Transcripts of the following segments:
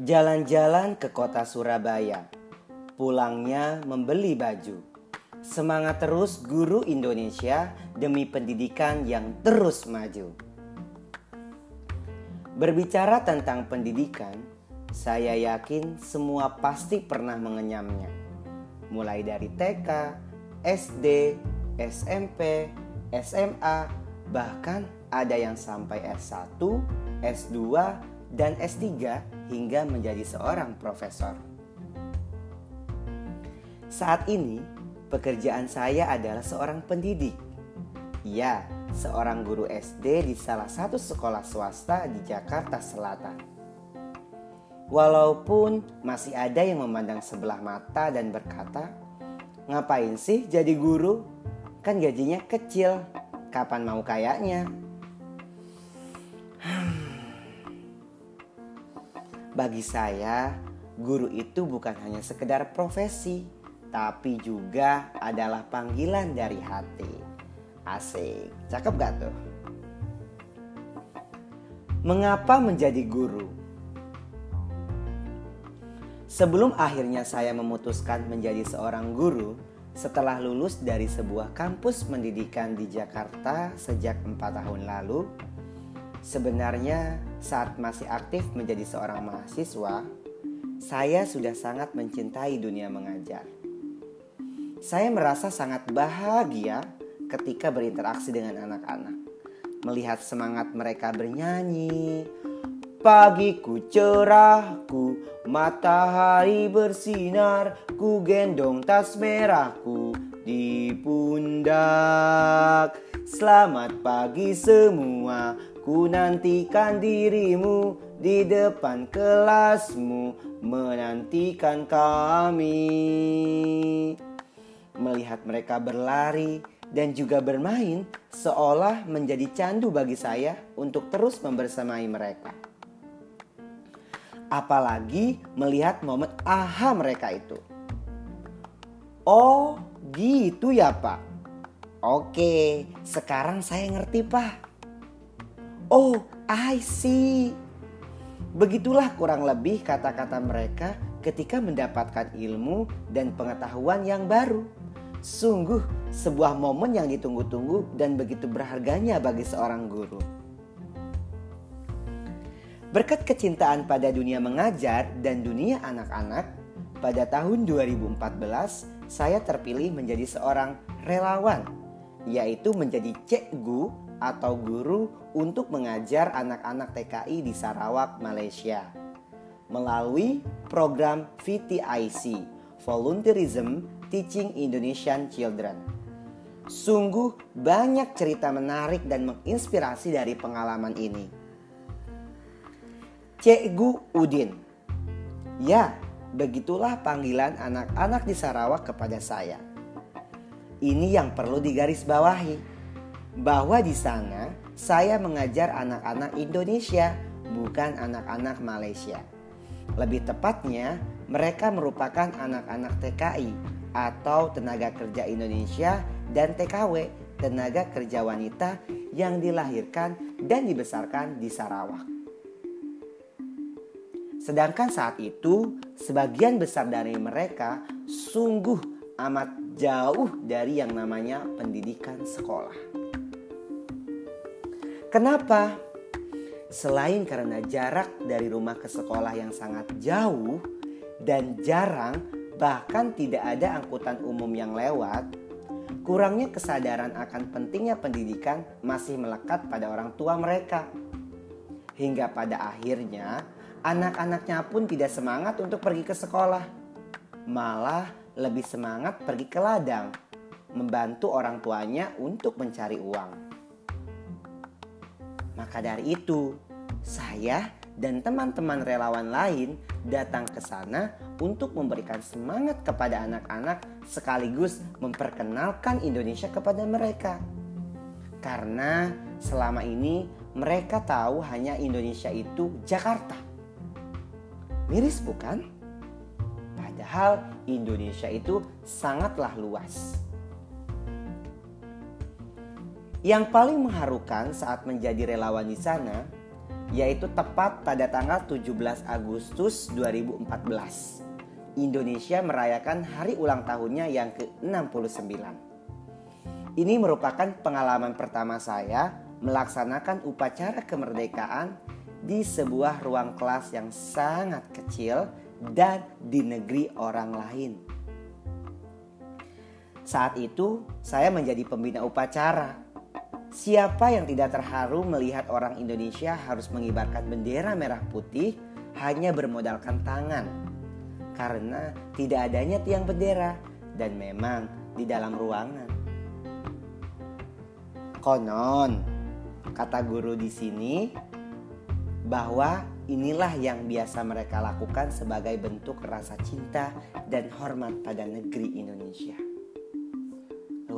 Jalan-jalan ke kota Surabaya, pulangnya membeli baju. Semangat terus guru Indonesia demi pendidikan yang terus maju. Berbicara tentang pendidikan, saya yakin semua pasti pernah mengenyamnya. Mulai dari TK, SD, SMP, SMA, bahkan ada yang sampai S1, S2, dan S3 hingga menjadi seorang profesor. Saat ini, pekerjaan saya adalah seorang pendidik. Ya, seorang guru SD di salah satu sekolah swasta di Jakarta Selatan. Walaupun masih ada yang memandang sebelah mata dan berkata, "Ngapain sih jadi guru? Kan gajinya kecil. Kapan mau kayaknya?" Bagi saya, guru itu bukan hanya sekedar profesi, tapi juga adalah panggilan dari hati. Asik, cakep gak tuh? Mengapa menjadi guru? Sebelum akhirnya saya memutuskan menjadi seorang guru, setelah lulus dari sebuah kampus pendidikan di Jakarta sejak empat tahun lalu, sebenarnya saat masih aktif menjadi seorang mahasiswa, saya sudah sangat mencintai dunia mengajar. Saya merasa sangat bahagia ketika berinteraksi dengan anak-anak, melihat semangat mereka bernyanyi. Pagiku cerahku, matahari bersinar, ku gendong tas merahku di pundak. Selamat pagi semua, ku nantikan dirimu di depan kelasmu, menantikan kami melihat mereka berlari dan juga bermain seolah menjadi candu bagi saya untuk terus membersamai mereka. Apalagi melihat momen aha mereka itu. Oh, gitu ya, Pak. Oke, sekarang saya ngerti, Pak. Oh, I see. Begitulah kurang lebih kata-kata mereka ketika mendapatkan ilmu dan pengetahuan yang baru. Sungguh sebuah momen yang ditunggu-tunggu dan begitu berharganya bagi seorang guru. Berkat kecintaan pada dunia mengajar dan dunia anak-anak, pada tahun 2014 saya terpilih menjadi seorang relawan, yaitu menjadi cekgu atau guru untuk mengajar anak-anak TKI di Sarawak, Malaysia. Melalui program VTIC, Volunteerism Teaching Indonesian Children. Sungguh banyak cerita menarik dan menginspirasi dari pengalaman ini. Cikgu Udin. Ya, begitulah panggilan anak-anak di Sarawak kepada saya. Ini yang perlu digarisbawahi bahwa di sana saya mengajar anak-anak Indonesia, bukan anak-anak Malaysia. Lebih tepatnya, mereka merupakan anak-anak TKI atau tenaga kerja Indonesia dan TKW tenaga kerja wanita yang dilahirkan dan dibesarkan di Sarawak. Sedangkan saat itu, sebagian besar dari mereka sungguh amat jauh dari yang namanya pendidikan sekolah. Kenapa? Selain karena jarak dari rumah ke sekolah yang sangat jauh dan jarang bahkan tidak ada angkutan umum yang lewat, kurangnya kesadaran akan pentingnya pendidikan masih melekat pada orang tua mereka. Hingga pada akhirnya, anak-anaknya pun tidak semangat untuk pergi ke sekolah. Malah lebih semangat pergi ke ladang, membantu orang tuanya untuk mencari uang. Maka dari itu, saya dan teman-teman relawan lain datang ke sana untuk memberikan semangat kepada anak-anak sekaligus memperkenalkan Indonesia kepada mereka. Karena selama ini mereka tahu hanya Indonesia itu Jakarta. Miris bukan? Padahal Indonesia itu sangatlah luas. Yang paling mengharukan saat menjadi relawan di sana yaitu tepat pada tanggal 17 Agustus 2014. Indonesia merayakan hari ulang tahunnya yang ke-69. Ini merupakan pengalaman pertama saya melaksanakan upacara kemerdekaan di sebuah ruang kelas yang sangat kecil dan di negeri orang lain. Saat itu, saya menjadi pembina upacara. Siapa yang tidak terharu melihat orang Indonesia harus mengibarkan bendera merah putih hanya bermodalkan tangan? Karena tidak adanya tiang bendera dan memang di dalam ruangan. Konon, kata guru di sini, bahwa inilah yang biasa mereka lakukan sebagai bentuk rasa cinta dan hormat pada negeri Indonesia.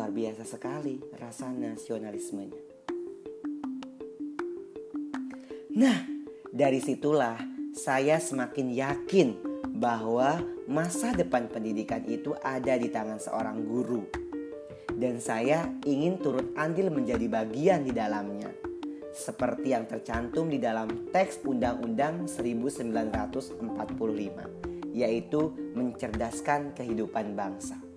Luar biasa sekali rasa nasionalismenya. Nah, dari situlah saya semakin yakin bahwa masa depan pendidikan itu ada di tangan seorang guru. Dan saya ingin turut andil menjadi bagian di dalamnya seperti yang tercantum di dalam teks Undang-Undang 1945, yaitu mencerdaskan kehidupan bangsa.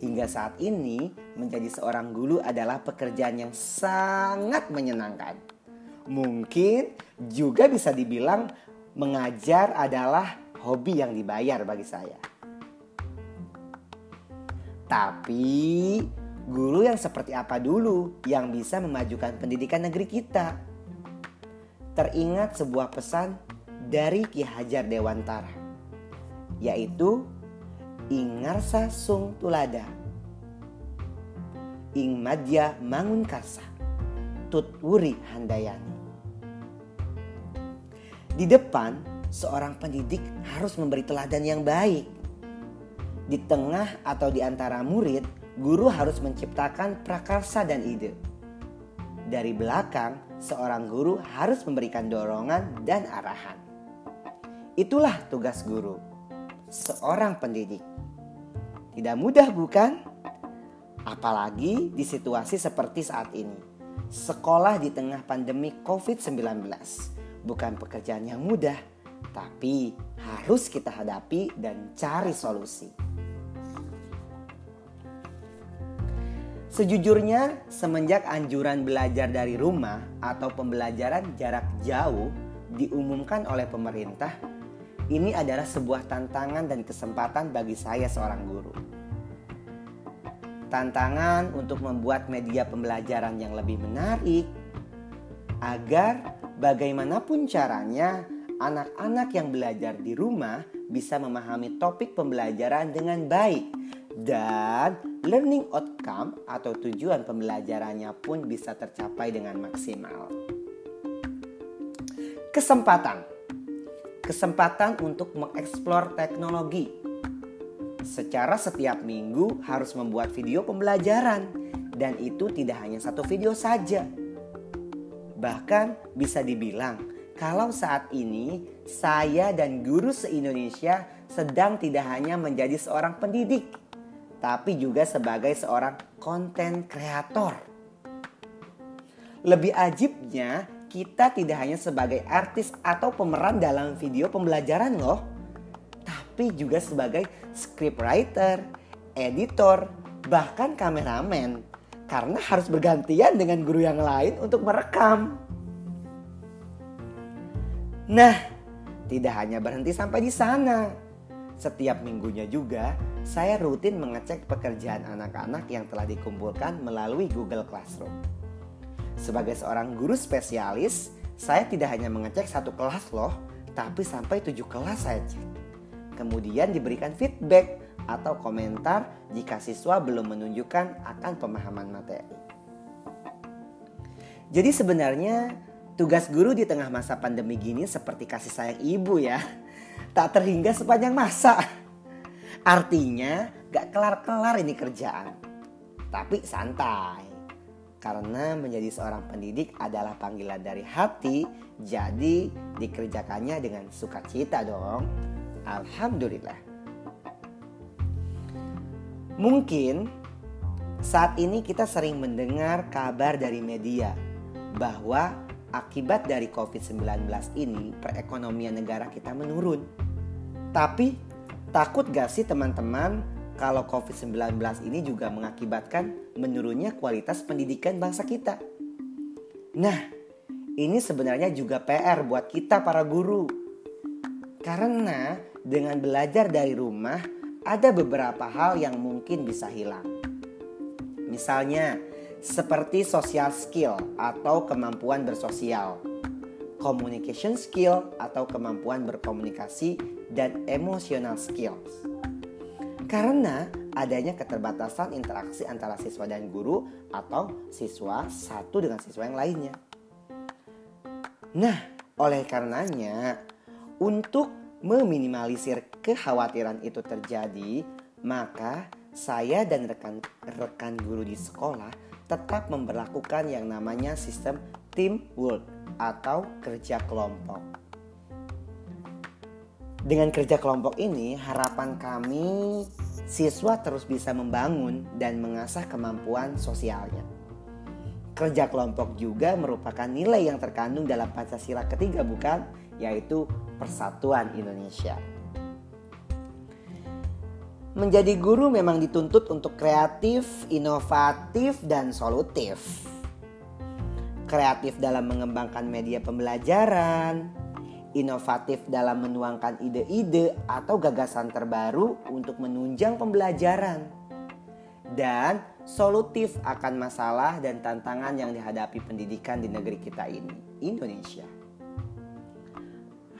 Hingga saat ini, menjadi seorang guru adalah pekerjaan yang sangat menyenangkan. Mungkin juga bisa dibilang mengajar adalah hobi yang dibayar bagi saya. Tapi Guru yang seperti apa dulu yang bisa memajukan pendidikan negeri kita? Teringat sebuah pesan dari Ki Hajar Dewantara, yaitu Ingarsa Sung Tulada, Ing Madya Mangun Karsa, Tutwuri Handayani. Di depan, seorang pendidik harus memberi teladan yang baik. Di tengah atau di antara murid, guru harus menciptakan prakarsa dan ide. Dari belakang, seorang guru harus memberikan dorongan dan arahan. Itulah tugas guru, seorang pendidik. Tidak mudah, bukan? Apalagi di situasi seperti saat ini. Sekolah di tengah pandemi COVID-19 bukan pekerjaan yang mudah, tapi harus kita hadapi dan cari solusi. Sejujurnya, semenjak anjuran belajar dari rumah atau pembelajaran jarak jauh diumumkan oleh pemerintah, ini adalah sebuah tantangan dan kesempatan bagi saya seorang guru. Tantangan untuk membuat media pembelajaran yang lebih menarik agar bagaimanapun caranya anak-anak yang belajar di rumah bisa memahami topik pembelajaran dengan baik dan learning outcome atau tujuan pembelajarannya pun bisa tercapai dengan maksimal. Kesempatan. Kesempatan untuk mengeksplor teknologi. Secara setiap minggu harus membuat video pembelajaran dan itu tidak hanya satu video saja. Bahkan bisa dibilang kalau saat ini saya dan guru se-Indonesia sedang tidak hanya menjadi seorang pendidik, tapi juga sebagai seorang konten kreator. Lebih ajibnya, kita tidak hanya sebagai artis atau pemeran dalam video pembelajaran loh, tapi juga sebagai scriptwriter, editor, bahkan kameramen. Karena harus bergantian dengan guru yang lain untuk merekam. Nah, tidak hanya berhenti sampai di sana. Setiap minggunya juga saya rutin mengecek pekerjaan anak-anak yang telah dikumpulkan melalui Google Classroom. Sebagai seorang guru spesialis, saya tidak hanya mengecek satu kelas loh, tapi sampai tujuh kelas saya cek. Kemudian diberikan feedback atau komentar jika siswa belum menunjukkan akan pemahaman materi. Jadi sebenarnya tugas guru di tengah masa pandemi gini seperti kasih sayang ibu ya. Tak terhingga sepanjang masa. Artinya gak kelar-kelar ini kerjaan. Tapi santai. Karena menjadi seorang pendidik adalah panggilan dari hati, jadi dikerjakannya dengan sukacita dong. Alhamdulillah. Mungkin saat ini kita sering mendengar kabar dari media bahwa akibat dari COVID-19 ini perekonomian negara kita menurun. Tapi takut gak sih teman-teman kalau COVID-19 ini juga mengakibatkan menurunnya kualitas pendidikan bangsa kita? Nah, ini sebenarnya juga PR buat kita para guru. Karena dengan belajar dari rumah ada beberapa hal yang mungkin bisa hilang. Misalnya, seperti social skill atau kemampuan bersosial, communication skill atau kemampuan berkomunikasi, dan emotional skills. Karena adanya keterbatasan interaksi antara siswa dan guru atau siswa satu dengan siswa yang lainnya. Nah, oleh karenanya, untuk meminimalisir kekhawatiran itu terjadi, maka saya dan rekan-rekan guru di sekolah tetap memperlakukan yang namanya sistem teamwork atau kerja kelompok. Dengan kerja kelompok ini, harapan kami siswa terus bisa membangun dan mengasah kemampuan sosialnya. Kerja kelompok juga merupakan nilai yang terkandung dalam Pancasila ketiga bukan, yaitu Persatuan Indonesia. Menjadi guru memang dituntut untuk kreatif, inovatif, dan solutif. Kreatif dalam mengembangkan media pembelajaran, inovatif dalam menuangkan ide-ide atau gagasan terbaru untuk menunjang pembelajaran, dan solutif akan masalah dan tantangan yang dihadapi pendidikan di negeri kita ini, Indonesia.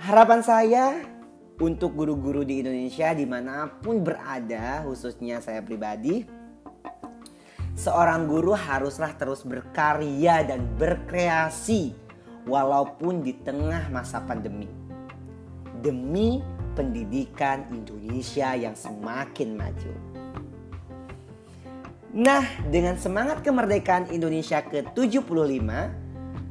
Harapan saya untuk guru-guru di Indonesia di mana pun berada, khususnya saya pribadi, seorang guru haruslah terus berkarya dan berkreasi walaupun di tengah masa pandemi. Demi pendidikan Indonesia yang semakin maju. Nah, dengan semangat kemerdekaan Indonesia ke-75,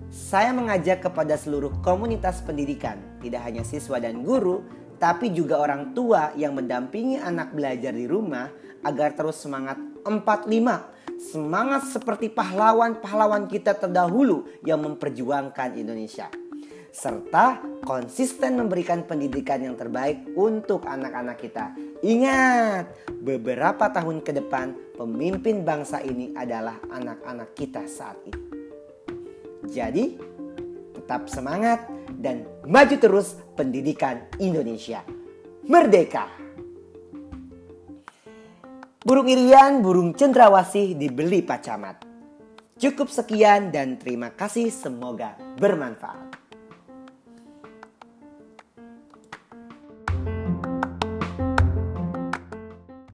saya mengajak kepada seluruh komunitas pendidikan, tidak hanya siswa dan guru, tapi juga orang tua yang mendampingi anak belajar di rumah agar terus semangat 45. Semangat seperti pahlawan-pahlawan kita terdahulu yang memperjuangkan Indonesia. Serta konsisten memberikan pendidikan yang terbaik untuk anak-anak kita. Ingat, beberapa tahun ke depan pemimpin bangsa ini adalah anak-anak kita saat ini. Jadi, tetap semangat dan maju terus pendidikan Indonesia. Merdeka! Burung irian, burung cendrawasih dibeli Pak Camat. Cukup sekian dan terima kasih semoga bermanfaat.